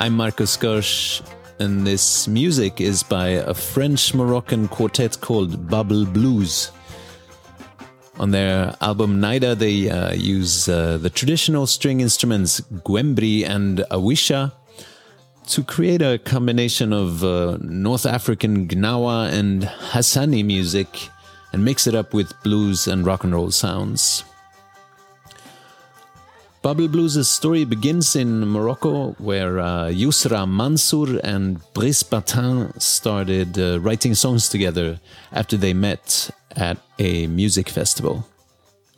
I'm Marcus Gersh, and this music is by a French Moroccan quartet called Bab L' Bluz. On their album Nayda, they uh, use uh, the traditional string instruments Gwembri and Awisha to create a combination of uh, North African Gnawa and Hassani music and mix it up with blues and rock and roll sounds. Bab L' Bluz' story begins in Morocco, where uh, Yusra Mansour and Brice Bottin started uh, writing songs together after they met at a music festival.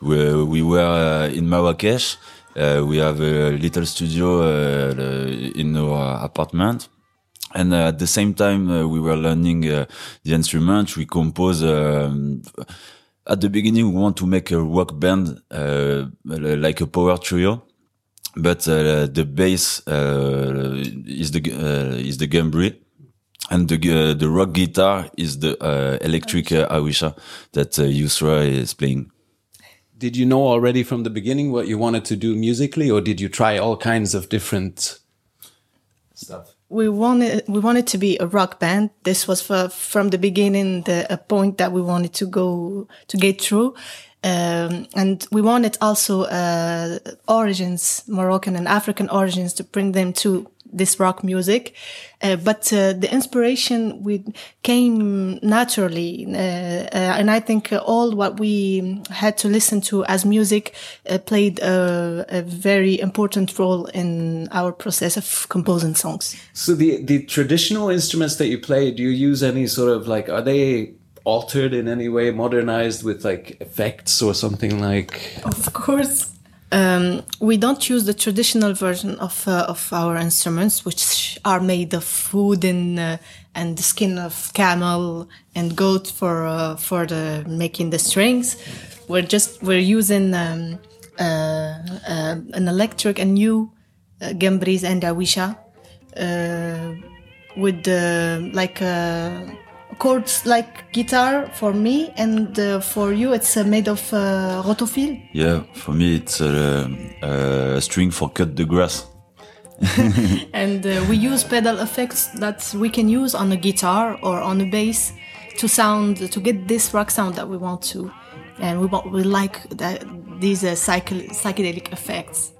We, we were uh, in Marrakesh. Uh, we have a little studio uh, in our apartment and uh, at the same time we were learning the instrument we compose um, at the beginning we want to make a rock band uh, like a power trio but uh, the bass uh, is the is the Gwembri and the the rock guitar is the electric uh, awisha that uh, Yusra is playing. Did you know already from the beginning what you wanted to do musically or did you try all kinds of different stuff we wanted we wanted to be a rock band. This was for, from the beginning the a point that we wanted to go to get through. Um, and we wanted also uh, origins, Moroccan and African origins, to bring them to this rock music. Uh, but uh, the inspiration we came naturally, uh, uh and I think all what we had to listen to as music uh, played a, a, very important role in our process of composing songs. So the the traditional instruments that you play, do you use any sort of like are they altered in any way, modernized with like effects or something like? Of course. Um, we don't use the traditional version of uh, of our instruments, which are made of wood and uh, and the skin of camel and goat for uh, for the making the strings. We're just we're using um, uh, uh, an electric and new uh, Gwembris and Awisha with like chords like guitar for me, and uh, for you it's uh, made of uh, rotophil. Yeah, for me it's a, a string for cut the grass. and uh, we use pedal effects that we can use on a guitar or on a bass to sound to get this rock sound that we want to, and we want we like that these uh, psychedelic effects.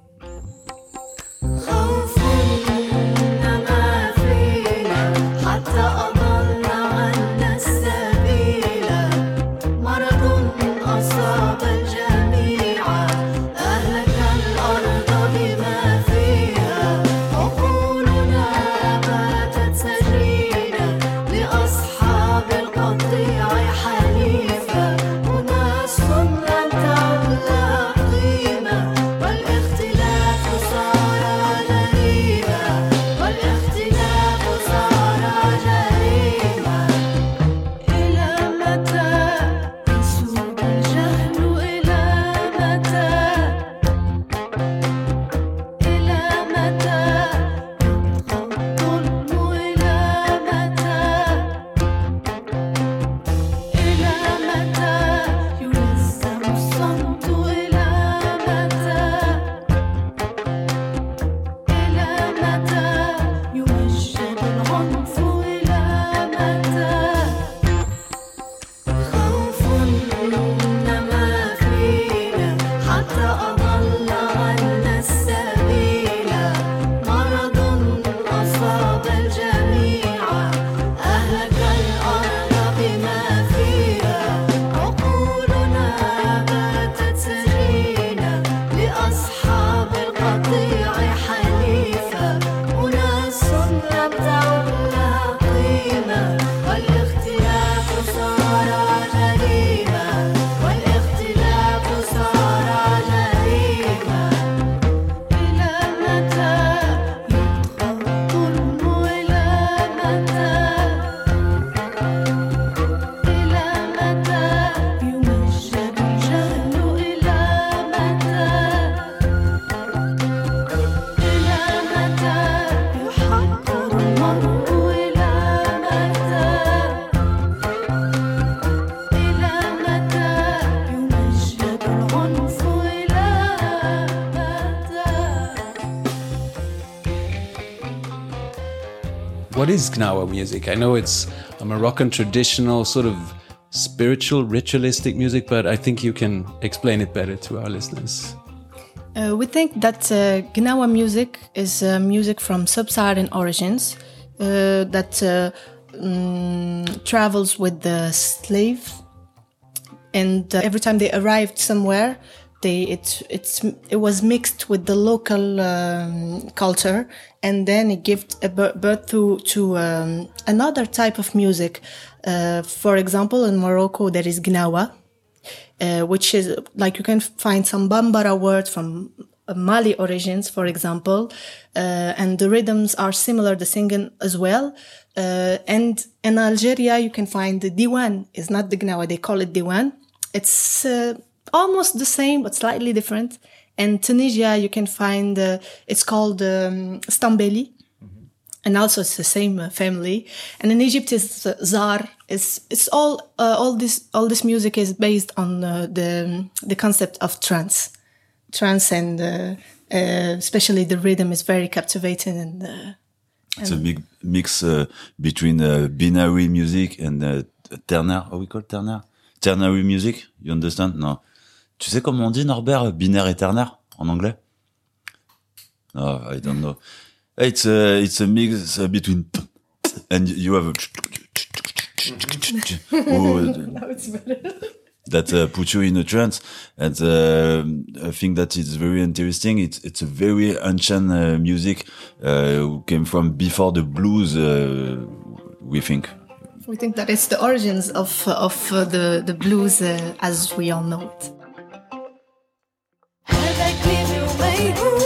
Gnawa music? I know it's a Moroccan traditional sort of spiritual ritualistic music, but I think you can explain it better to our listeners. Uh, we think that uh, Gnawa music is uh, music from sub-Saharan origins uh, that uh, mm, travels with the slave, and uh, every time they arrived somewhere, they it it's it was mixed with the local um, culture, and then it gave birth to to um, another type of music. Uh, for example, in Morocco, there is Gnawa, uh, which is like you can find some Bambara words from uh, Mali origins, for example, uh, and the rhythms are similar, the singing as well. Uh, and in Algeria, you can find the Diwan. It's not the Gnawa, they call it Diwan. It's uh, almost the same, but slightly different. And Tunisia, you can find, uh, it's called um, Stambeli and also it's the same uh, family. And in Egypt is uh, zar. It's it's all uh, all this all this music is based on uh, the the concept of trance, trance, and uh, uh, especially the rhythm is very captivating and. Uh, It's a big mix uh, between uh, binary music and uh, ternaire. How we call it ternaire? Ternary music. You understand? No. Tu sais comment on dit Norbert binaire et ternaire en anglais? No, I don't know. It's a it's a mix uh, between and you have a that uh, put you in a trance. And uh, I think that it's very interesting. It's it's a very ancient uh, music uh, who came from before the blues. Uh, we think. we think that it's the origins of of uh, the the blues uh, as we all know it. Ooh.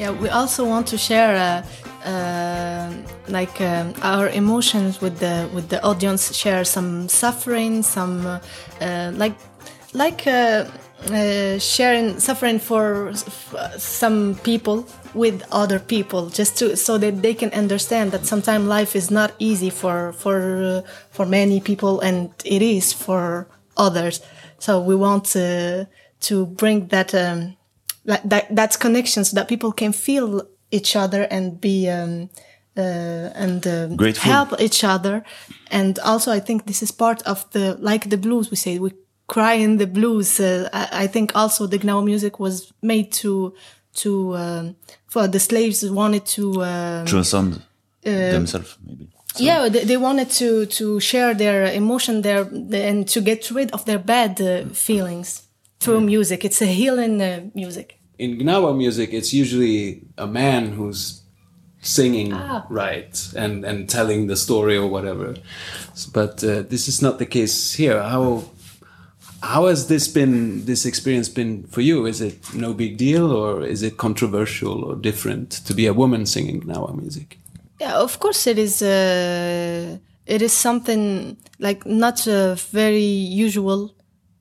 Yeah, we also want to share uh, uh, like um, our emotions with the with the audience. Share some suffering, some uh, uh, like like uh, uh, sharing suffering for some people with other people, just to so that they can understand that sometimes life is not easy for for uh, for many people, and it is for others. So we want to to bring that. Um, like that that's connection so that people can feel each other and be um, uh, and um, help each other. And also i think this is part of the like the blues we say we cry in the blues. Uh, I, I think also the gnawa music was made to to um, for the slaves wanted to um, Transcend themselves, maybe. yeah they, they wanted to to share their emotion their and to get rid of their bad uh, feelings through music. It's a healing uh, music. in Gnawa music, it's usually a man who's singing Ah. right and and telling the story or whatever. But uh, this is not the case here. How how has this been? This experience been for you? Is it no big deal, or is it controversial or different to be a woman singing Gnawa music? Yeah, of course it is. Uh, it is something like not uh, very usual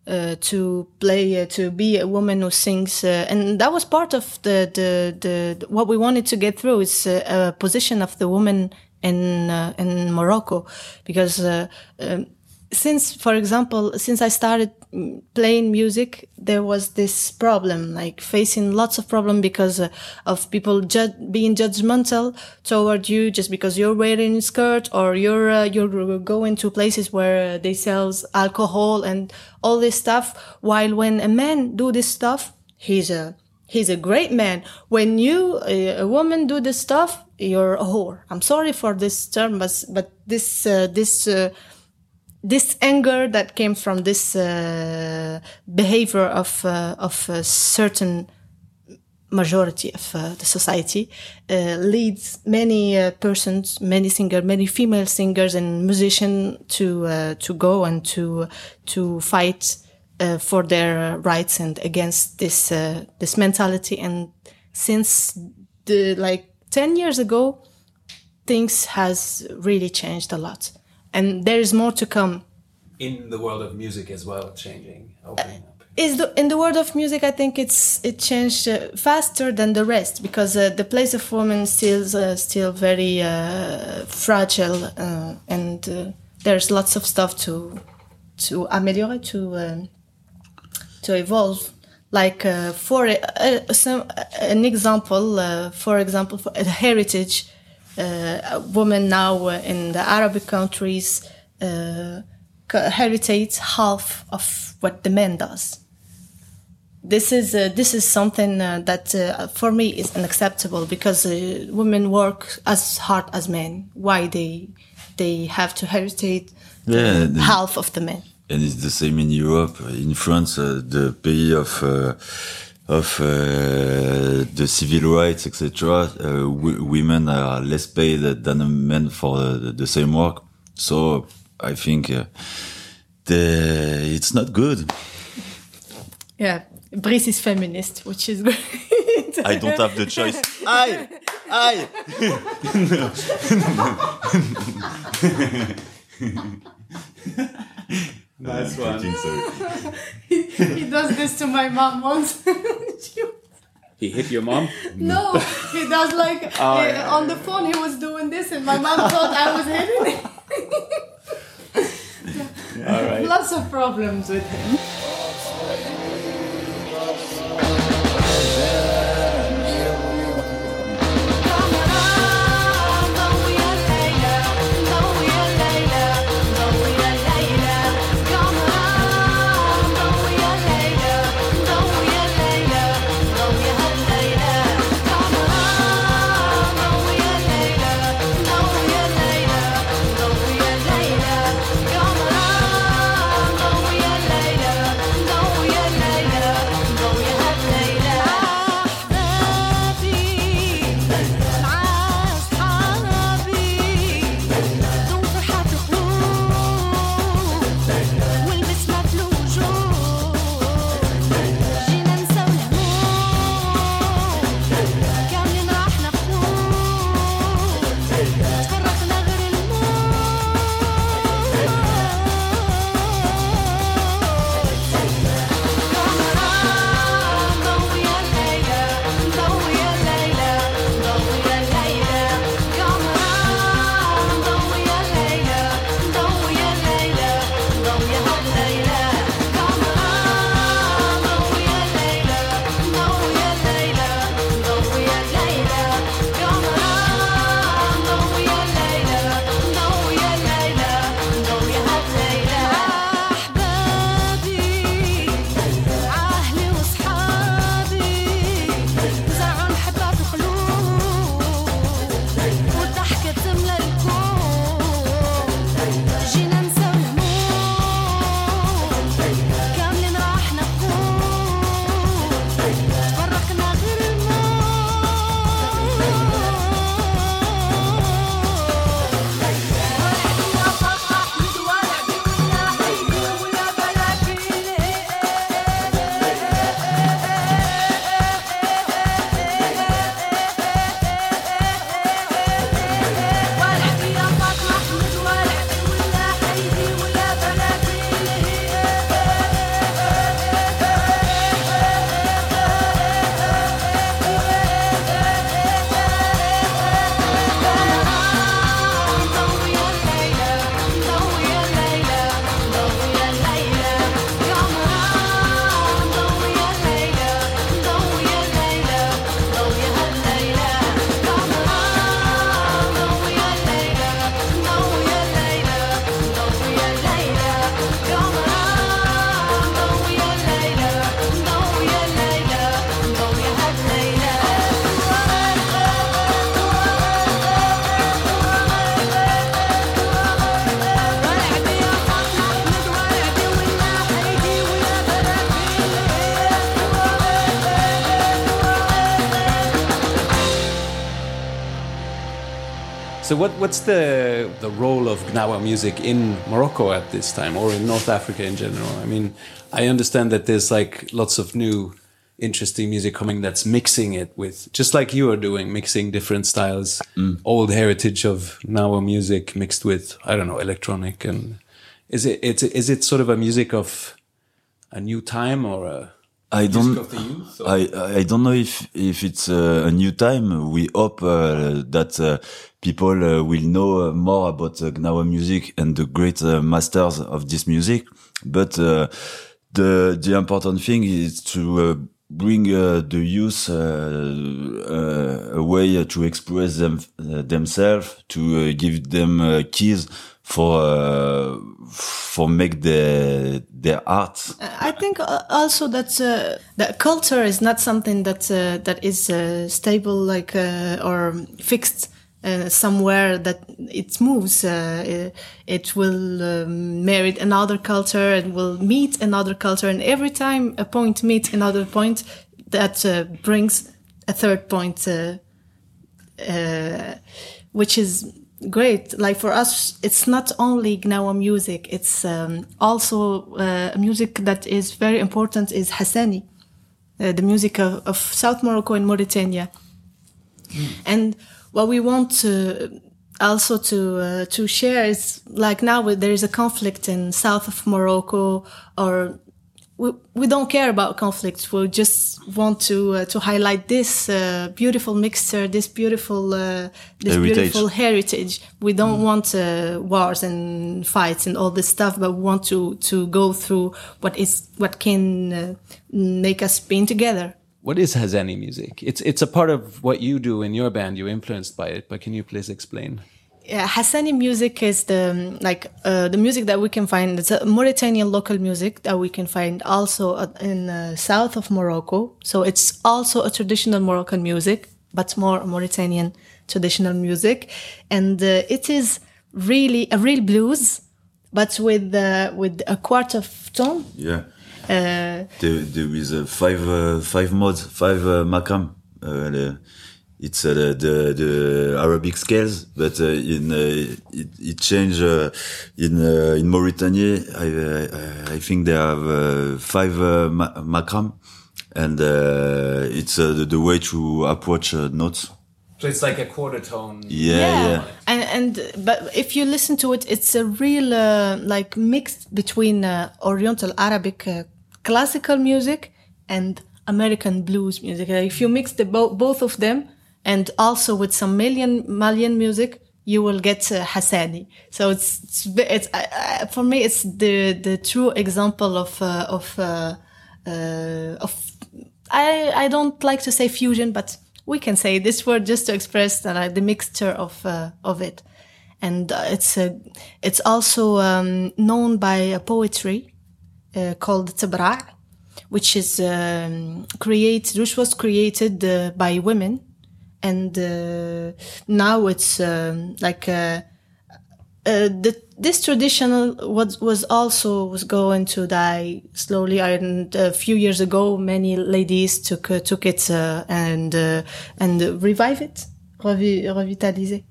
uh, to play uh, to be a woman who sings, uh, and that was part of the, the the what we wanted to get through. Is uh, a position of the woman in uh, in Morocco, because. Uh, um, since for example since i started playing music there was this problem like facing lots of problem because uh, of people ju- being judgmental toward you just because you're wearing a skirt or you're uh, you're going to places where they sells alcohol and all this stuff. While when a man do this stuff he's a he's a great man. When you a, a woman do this stuff you're a whore. I'm sorry for this term but but this uh, this uh, this anger that came from this uh, behavior of uh, of a certain majority of uh, the society uh, leads many uh, persons, many singers, many female singers and musicians to uh, to go and to to fight for their rights and against this this mentality. And since the like ten years ago, things has really changed a lot, and there is more to come. In the world of music as well, changing, opening up. is the in the world of music i think it's it changed uh, faster than the rest because uh, the place of women still uh, still very uh, fragile uh, and uh, there's lots of stuff to to ameliorate to um, to evolve like uh, for a, some, an example uh, for example for a heritage uh, a now uh, in the arabic countries uh, c- half of what the man does this is uh, this is something uh, that uh, for me is unacceptable because uh, women work as hard as men. Why they they have to heritage Yeah, the- half of the men? and it's the same in Europe. In France, uh, the pays of uh, of uh, the civil rights, etc. Uh, women are less paid than men for the, the same work. So I think uh, the, it's not good. Yeah, Brice is feminist, which is great. I don't have the choice. I, I. Nice one. Sorry. he does this to my mom once. He hit your mom. no, he does like uh, yeah. on the phone. He was doing this, and my mom thought I was hitting him. All right. Lots of problems with him. So what what's the the role of Gnawa music in Morocco at this time, or in North Africa in general? I mean, I understand that there's like lots of new interesting music coming that's mixing it with just like you are doing mixing different styles mm. old heritage of Gnawa music mixed with i don't know electronic and is it it's is it sort of a music of a new time or a I don't. of the youth I I don't know if if it's uh, a new time. We hope uh, that uh, people uh, will know uh, more about uh, Gnawa music and the great uh, masters of this music. But uh, the the important thing is to bring uh, the youth a way to express them themselves, to give them uh, keys for uh, for make their their art. I think uh, also that uh, that culture is not something that uh, that is uh, stable, like uh, or fixed uh, somewhere. That it moves. Uh, it, will um, marry another culture and will meet another culture, and every time a point meets another point, that uh, brings a third point. Uh, uh, which is great. Like for us, it's not only Gnawa music; it's um, also uh, music that is very important. Is Hassani, uh, the music of, of South Morocco and Mauritania, and what we want to also to uh, to share is like now there is a conflict in south of Morocco or we, we don't care about conflicts. We just want to uh, to highlight this uh, beautiful mixture, this beautiful uh, this Heritage. beautiful heritage. We don't want uh, wars and fights and all this stuff, but we want to to go through what is what can uh, make us being together. What is Hassani music? It's it's a part of what you do in your band. You're influenced by it, but can you please explain? Yeah, Hassani music is the um, like uh, the music that we can find. It's a Mauritanian local music that we can find also in uh, south of Morocco. So it's also a traditional Moroccan music, but more Mauritanian traditional music, and uh, it is really a real blues, but with uh, with a quarter of tone. Yeah. Uh, There, there is uh, five uh, five modes, five uh, makam. The- it's uh, the, the the Arabic scales, but uh, in uh, it, it changed uh, in uh, in Mauritania. I uh, I think they have uh, five uh, ma- makam, and uh, it's uh, the, the way to approach uh, notes. So it's like a quarter tone. Yeah, yeah. And and but if you listen to it, it's a real uh, like mix between uh, Oriental Arabic uh, classical music and American blues music. Uh, if you mix the bo- both of them, and also with some Malian Malian music, you will get uh, Hassani. So it's it's, it's uh, for me it's the the true example of uh, of uh, uh, of I I don't like to say fusion, but we can say this word just to express uh, the mixture of uh, of it, and it's uh, it's also um, known by a poetry called Tabra', which is um, created, which was created by women, and uh, now it's um, like. Uh, uh, the, this traditional was was also was going to die slowly. And a few years ago, many ladies took uh, took it uh, and uh, and revive it, revi- revitaliser.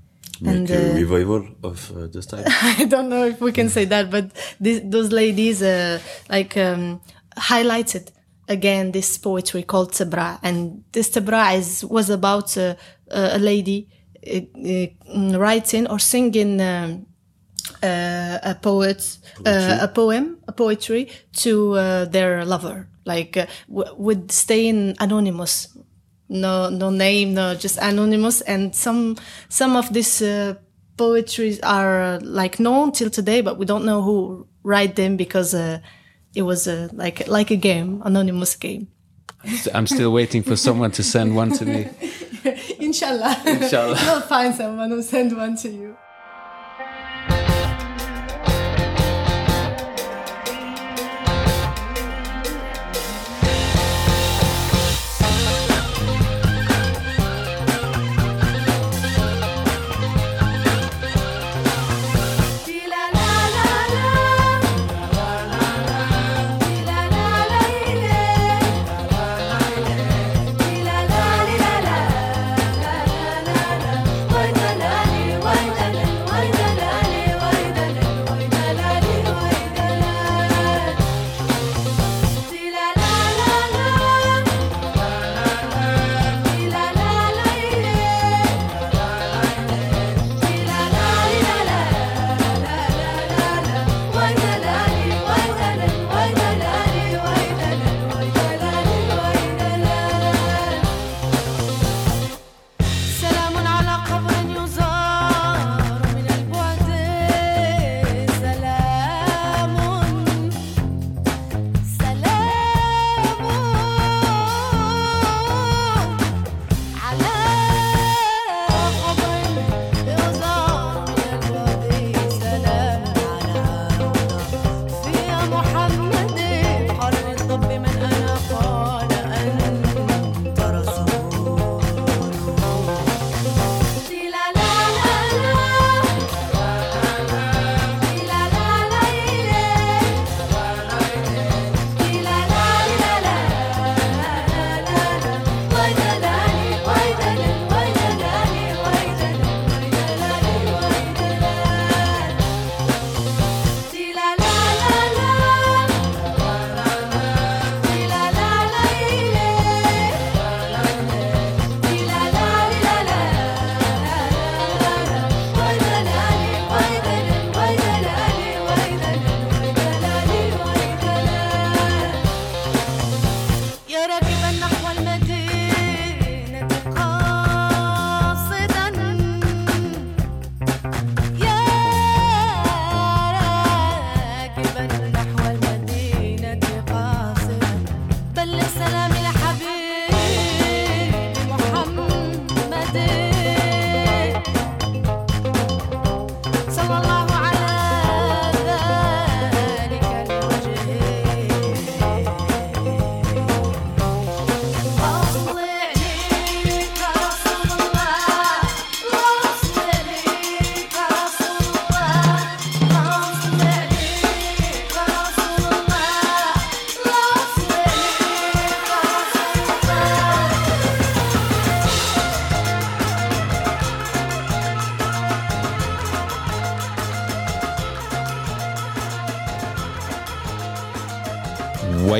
And a uh, revival of uh, the style. I don't know if we can say that, but this, those ladies uh, like um, highlighted again this poetry called Tabra, and this Tabra is was about uh, a lady uh, uh, writing or singing. Um, uh, a poet, uh, a poem, a poetry to uh, their lover, like uh, w- with staying anonymous, no, no name, no, just anonymous. And some, some of these uh, poetries are like known till today, but we don't know who write them because uh, it was uh, like like a game, anonymous game. I'm still waiting for someone to send one to me. Inshallah, Inshallah. we'll find someone who send one to you.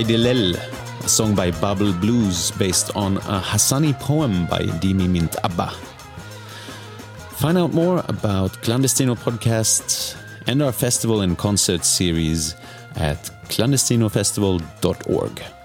Waidilel, a song by Bab L' Bluz based on a Hassani poem by Dimi Mint Abba. Find out more about Clandestino Podcast and our festival and concert series at clandestinofestival.org.